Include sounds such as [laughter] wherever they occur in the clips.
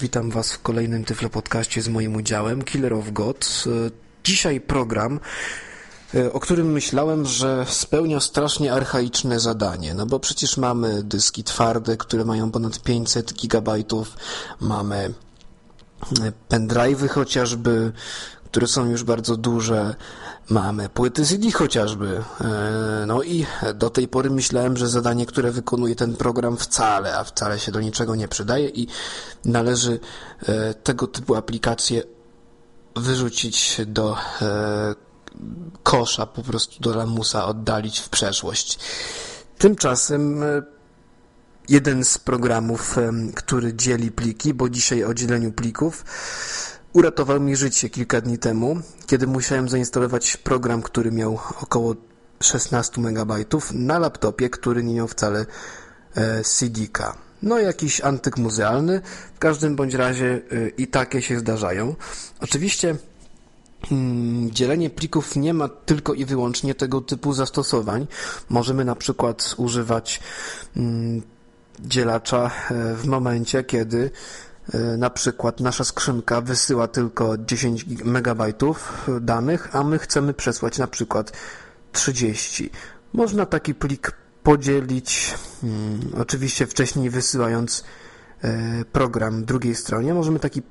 Witam Was w kolejnym Tyflo Podcaście z moim udziałem, Killer of God. Dzisiaj program, o którym myślałem, że spełnia strasznie archaiczne zadanie, no bo przecież mamy dyski twarde, które mają ponad 500 gigabajtów, mamy pendrive'y chociażby, które są już bardzo duże, mamy płyty CD chociażby. E, no i do tej pory myślałem, że zadanie, które wykonuje ten program wcale, a wcale się do niczego nie przydaje i należy e, tego typu aplikacje wyrzucić do e, kosza, po prostu do lamusa, oddalić w przeszłość. Tymczasem jeden z programów, który dzieli pliki, bo dzisiaj o dzieleniu plików, uratował mi życie kilka dni temu, kiedy musiałem zainstalować program, który miał około 16 MB na laptopie, który nie miał wcale e, CD-ka. No jakiś antyk muzealny, w każdym bądź razie e, i takie się zdarzają. Oczywiście mm, dzielenie plików nie ma tylko i wyłącznie tego typu zastosowań. Możemy na przykład używać mm, dzielacza e, w momencie, kiedy e, na przykład nasza skrzynka wysyła tylko 10 MB danych, a my chcemy przesłać na przykład 30. Można taki plik podzielić, hmm, oczywiście wcześniej wysyłając e, program drugiej stronie. Możemy taki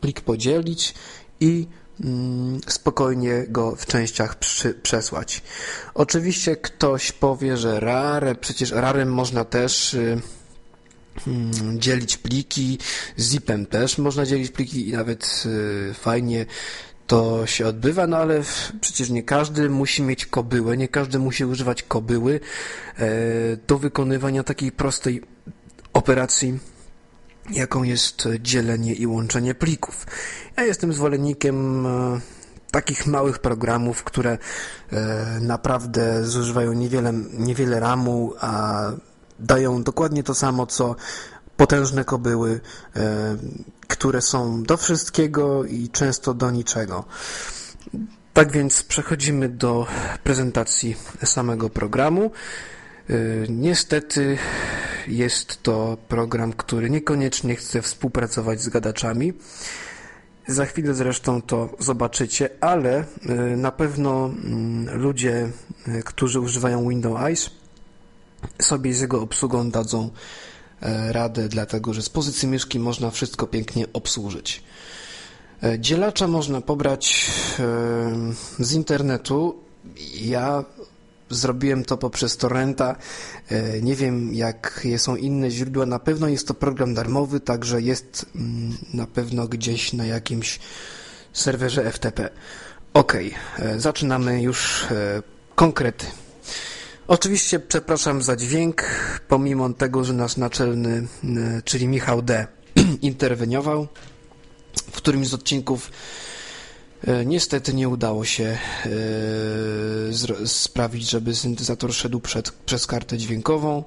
plik podzielić i hmm, spokojnie go w częściach przesłać. Oczywiście ktoś powie, że rare, przecież rarem można też y, dzielić pliki, zipem też można dzielić pliki i nawet y, fajnie to się odbywa, no ale przecież nie każdy musi mieć kobyłę, nie każdy musi używać kobyły e, do wykonywania takiej prostej operacji, jaką jest dzielenie i łączenie plików. Ja jestem zwolennikiem e, takich małych programów, które e, naprawdę zużywają niewiele, niewiele ramu, a dają dokładnie to samo, co potężne kobyły, e, które są do wszystkiego i często do niczego. Tak więc przechodzimy do prezentacji samego programu. E, niestety jest to program, który niekoniecznie chce współpracować z gadaczami. Za chwilę zresztą to zobaczycie, ale e, na pewno mm, ludzie, którzy używają Windows Eyes sobie z jego obsługą dadzą e, radę, dlatego że z pozycji myszki można wszystko pięknie obsłużyć. E, dzielacza można pobrać e, z internetu. Ja zrobiłem to poprzez torrenta. Nie wiem, jakie są inne źródła. Na pewno jest to program darmowy, także jest mm, na pewno gdzieś na jakimś serwerze FTP. Ok, zaczynamy już konkrety. Oczywiście przepraszam za dźwięk, pomimo tego, że nasz naczelny, e, czyli Michał D. [clears throat] interweniował. W którymś z odcinków e, niestety nie udało się e, sprawić, żeby syntezator szedł przed, przez kartę dźwiękową.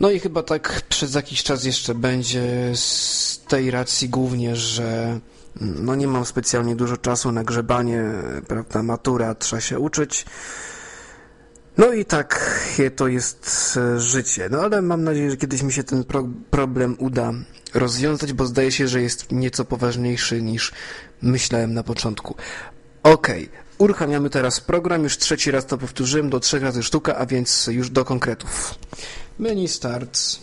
No i chyba tak przez jakiś czas jeszcze będzie z tej racji głównie, że mm, no nie mam specjalnie dużo czasu na grzebanie, prawda, matura, trzeba się uczyć. No i tak to jest e, życie. No ale mam nadzieję, że kiedyś mi się ten pro problem uda rozwiązać, bo zdaje się, że jest nieco poważniejszy niż myślałem na początku. Okej, okay. uruchamiamy teraz program, już trzeci raz to powtórzyłem, do trzech razy sztuka, a więc już do konkretów. Menu Starts.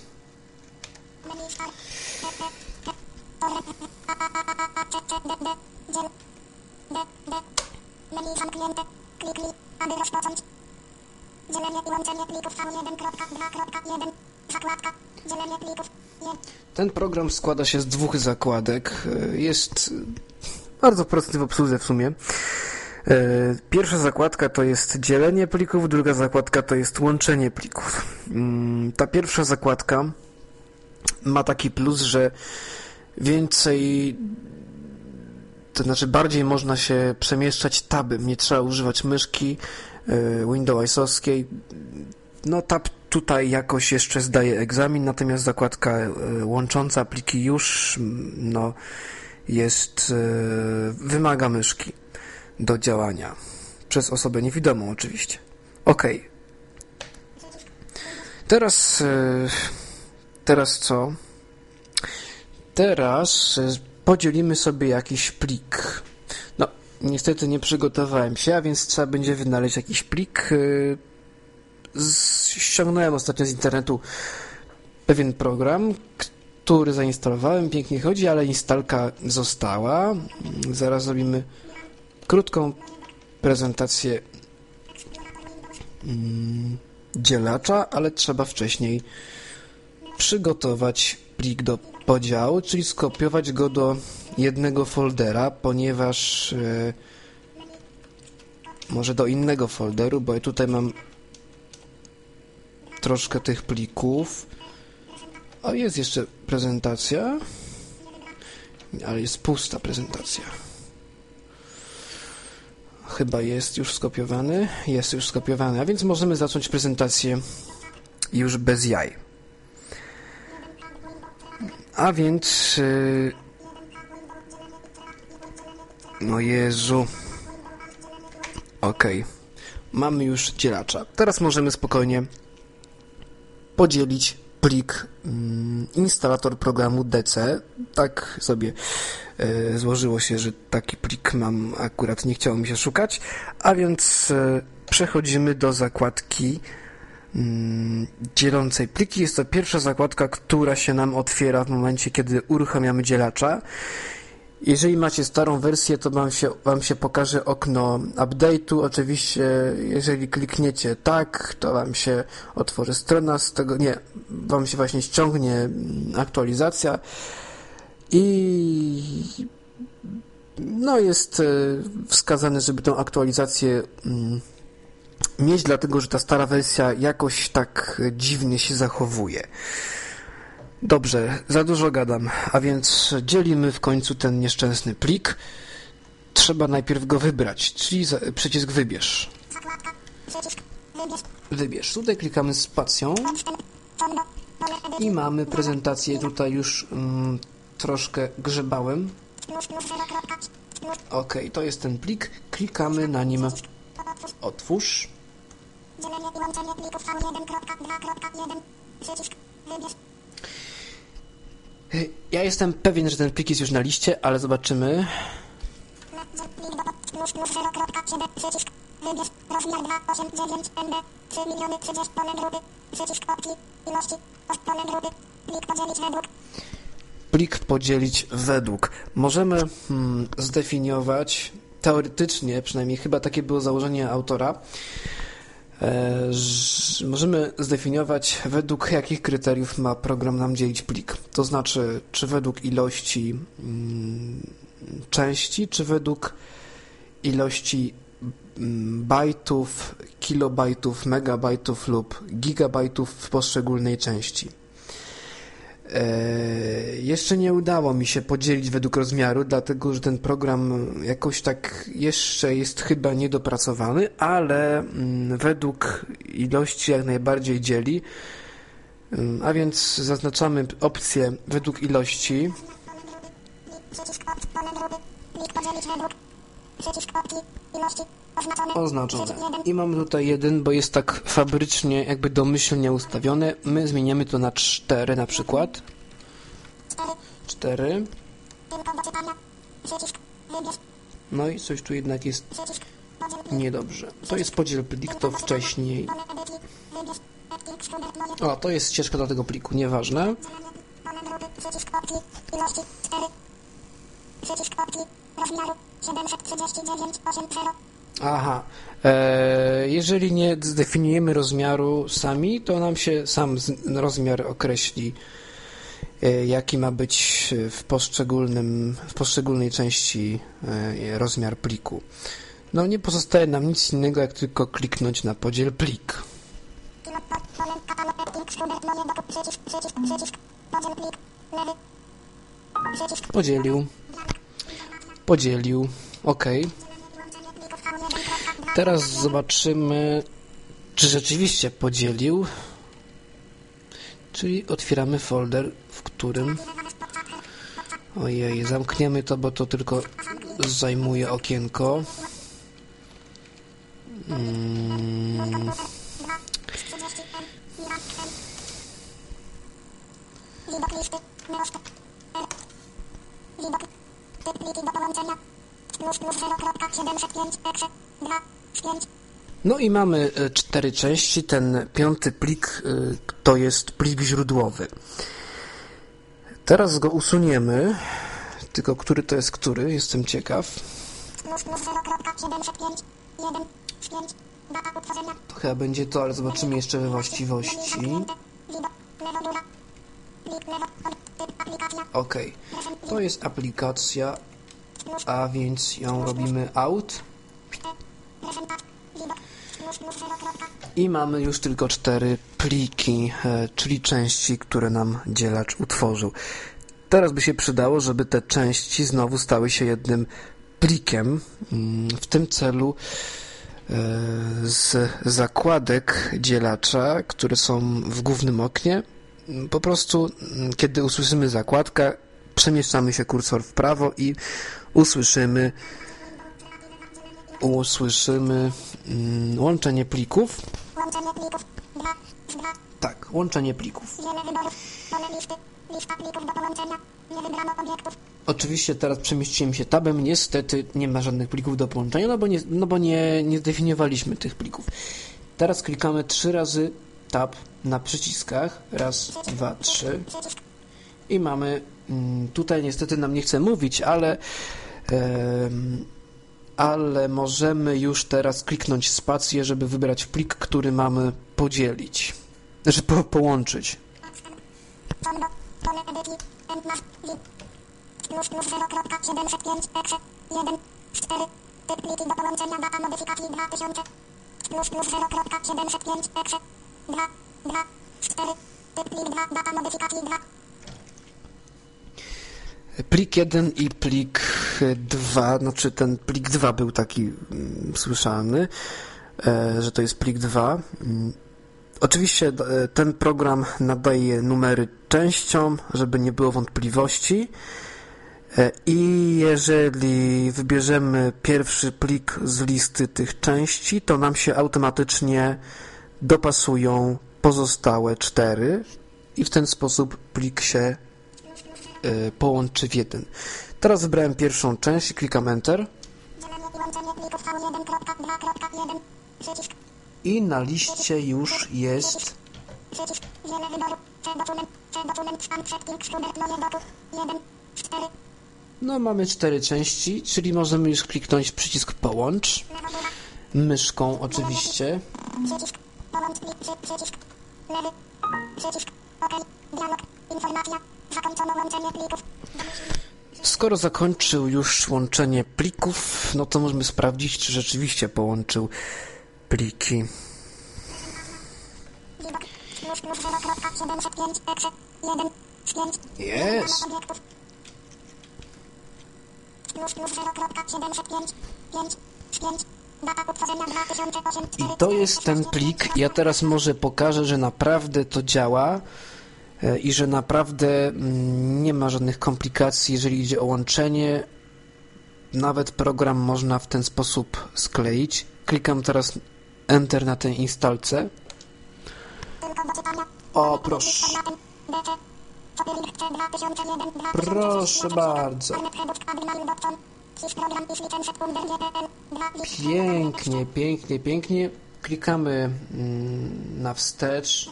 Menu zamknięte. Dzielenie i łączenie plików V1.2.1 Zakładka Dzielenie plików Ten program składa się z dwóch zakładek. Jest bardzo prosty w obsłudze w sumie. E, pierwsza zakładka to jest dzielenie plików, druga zakładka to jest łączenie plików. Mm, ta pierwsza zakładka ma taki plus, że więcej to znaczy bardziej można się przemieszczać tabem, nie trzeba używać myszki, E, Windowsowskiej. No tab tutaj jakoś jeszcze zdaje egzamin, natomiast zakładka e, łącząca pliki już no, jest, e, wymaga myszki do działania. Przez osobę niewidomą oczywiście. Ok. Teraz, teraz co? teraz e, podzielimy sobie jakiś plik. Niestety nie przygotowałem się, a więc trzeba będzie wynaleźć jakiś plik. E, ściągnąłem ostatnio z internetu pewien program, który zainstalowałem, pięknie chodzi, ale instalka została. Zaraz zrobimy krótką prezentację mm, dzielacza, ale trzeba wcześniej przygotować plik do podziału, czyli skopiować go do jednego foldera, ponieważ e, może do innego folderu, bo ja tutaj mam troszkę tych plików. O, jest jeszcze prezentacja, ale jest pusta prezentacja. Chyba jest już skopiowany. Jest już skopiowany, a więc możemy zacząć prezentację już bez jaj. A więc... Yy... No Jezu. Okej. Okay. Mamy już dzielacza. Teraz możemy spokojnie podzielić plik mm, instalator programu DC. Tak sobie e, złożyło się, że taki plik mam akurat, nie chciało mi się szukać, a więc e, przechodzimy do zakładki mm, dzielącej pliki. Jest to pierwsza zakładka, która się nam otwiera w momencie, kiedy uruchamiamy dzielacza. Jeżeli macie starą wersję, to wam się, wam się pokaże okno update'u. Oczywiście, jeżeli klikniecie tak, to wam się otworzy strona z tego, nie, wam się właśnie ściągnie aktualizacja i no jest e, wskazane, żeby tę aktualizację mm, mieć, dlatego że ta stara wersja jakoś tak dziwnie się zachowuje. Dobrze, za dużo gadam, a więc dzielimy w końcu ten nieszczęsny plik. Trzeba najpierw go wybrać, czyli przycisk wybierz. Wybierz. Tutaj klikamy spacją i mamy prezentację. Tutaj już mm, troszkę grzebałem. Ok, to jest ten plik. Klikamy na nim otwórz. Ja jestem pewien, że ten plik jest już na liście, ale zobaczymy. Plik podzielić według. Możemy hmm, zdefiniować teoretycznie, przynajmniej chyba takie było założenie autora, możemy zdefiniować, według jakich kryteriów ma program nam dzielić plik. To znaczy, czy według ilości mm, części, czy według ilości mm, bajtów, kilobajtów, megabajtów lub gigabajtów w poszczególnej części. E, jeszcze nie udało mi się podzielić według rozmiaru, dlatego że ten program jakoś tak jeszcze jest chyba niedopracowany, ale mm, według ilości jak najbardziej dzieli. Mm, a więc zaznaczamy opcję według ilości. Oznaczone. I mamy tutaj jeden, bo jest tak fabrycznie, jakby domyślnie ustawione. My zmieniamy to na 4 na przykład. 4. No i coś tu jednak jest niedobrze. To jest podziel plik, to wcześniej. O, to jest ścieżka do tego pliku, nieważne. Aha. E, jeżeli nie zdefiniujemy rozmiaru sami, to nam się sam rozmiar określi, e, jaki ma być w, poszczególnym, w poszczególnej części e, rozmiar pliku. No nie pozostaje nam nic innego, jak tylko kliknąć na podziel plik. Podzielił. Podzielił. OK. Teraz zobaczymy, czy rzeczywiście podzielił. Czyli otwieramy folder, w którym... Ojej, zamkniemy to, bo to tylko zajmuje okienko. Hmm. Połączenia. Plus plus 0.705 exe 2 z 5. No i mamy e, cztery części. Ten piąty plik e, to jest plik źródłowy. Teraz go usuniemy. Tylko który to jest który? Jestem ciekaw. Plus plus 0.705 1 z 5. Data utworzenia. To chyba będzie to, ale zobaczymy jeszcze we właściwości. Ok. To jest aplikacja, a więc ją robimy out. Prezentat. Widok. Plus plus 0. I mamy już tylko cztery pliki, e, czyli części, które nam dzielacz utworzył. Teraz by się przydało, żeby te części znowu stały się jednym plikiem. Mm, W tym celu e, z zakładek dzielacza, które są w głównym oknie, po prostu mm, kiedy usłyszymy zakładkę, przemieszczamy się kursor w prawo i usłyszymy usłyszymy mm, łączenie plików. Łączenie plików. 2 z 2. Tak, łączenie plików. Wyborów. Listy. Lista plików do połączenia. Nie wybrano obiektów. Oczywiście teraz przemieściłem się tabem, niestety nie ma żadnych plików do połączenia, no bo nie, no bo nie, nie zdefiniowaliśmy tych plików. Teraz klikamy trzy razy tab na przyciskach. Raz, dwa, trzy. Przycisk. I mamy, tutaj niestety nam nie chce mówić, ale ale możemy już teraz kliknąć spację, żeby wybrać plik, który mamy podzielić. Znaczy po, połączyć. Plus plik 2. Data modyfikacji 2. Plik 1 i plik 2, znaczy ten plik 2 był taki mm, słyszalny, e, że to jest plik 2. Mm. Oczywiście e, ten program nadaje numery częściom, żeby nie było wątpliwości. E, I jeżeli wybierzemy pierwszy plik z listy tych części, to nam się automatycznie dopasują pozostałe cztery i w ten sposób plik się połączy w jeden. Teraz wybrałem pierwszą część i klikam Enter i łączenie plików V1.2.1. Przycisk. i na liście już jest Przycisk. Wiele wyborów. C dokument. C dokument. Scan setting. Student moje doku. 1 z 4. no mamy cztery części, czyli możemy już kliknąć przycisk połącz myszką oczywiście Przycisk. Skoro zakończył już łączenie plików, no to możemy sprawdzić, czy rzeczywiście połączył pliki. Widok. Plus plus 0.705 exe 1 z 5. Jest. obiektów. Plus plus 0.705 5 z 5. Data utworzenia 2008 I to jest ten plik. Ja teraz może pokażę, że naprawdę to działa i że naprawdę mm, nie ma żadnych komplikacji, jeżeli idzie o łączenie. Nawet program można w ten sposób skleić. Klikam teraz Enter na tej instalce. O, proszę. Formatem DC. Copylink C 2001 Proszę bardzo. Pięknie, pięknie, pięknie. Klikamy mm, na wstecz,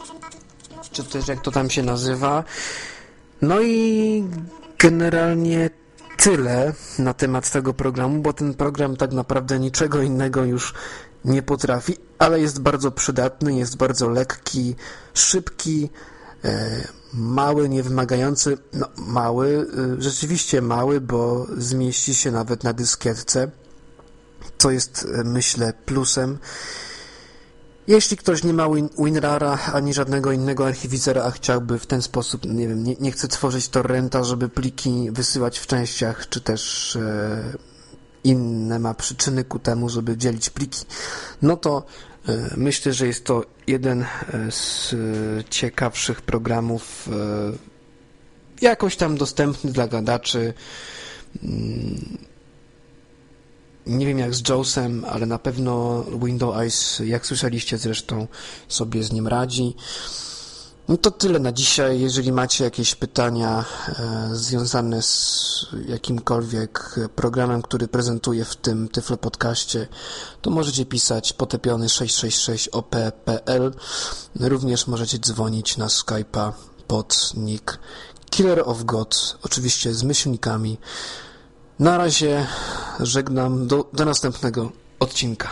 czy też jak to tam się nazywa. No i generalnie tyle na temat tego programu, bo ten program tak naprawdę niczego innego już nie potrafi, ale jest bardzo przydatny, jest bardzo lekki, szybki, e, mały, niewymagający, no mały, e, rzeczywiście mały, bo zmieści się nawet na dyskietce, co jest e, myślę plusem. Jeśli ktoś nie ma Win WinRara ani żadnego innego archiwizera, a chciałby w ten sposób, nie wiem, nie, nie chce tworzyć torrenta, żeby pliki wysyłać w częściach, czy też e, inne ma przyczyny ku temu, żeby dzielić pliki, no to e, myślę, że jest to jeden e, z e, ciekawszych programów e, jakoś tam dostępny dla gadaczy. Mm, Nie wiem jak z JAWSem, ale na pewno Windows Eyes, jak słyszeliście zresztą, sobie z nim radzi. No to tyle na dzisiaj. Jeżeli macie jakieś pytania e, związane z jakimkolwiek programem, który prezentuję w tym Tyflo Podcaście, to możecie pisać potepiony666op.pl. Również możecie dzwonić na Skype'a pod nick Killer of God, oczywiście z myślnikami. Na razie żegnam do, do następnego odcinka.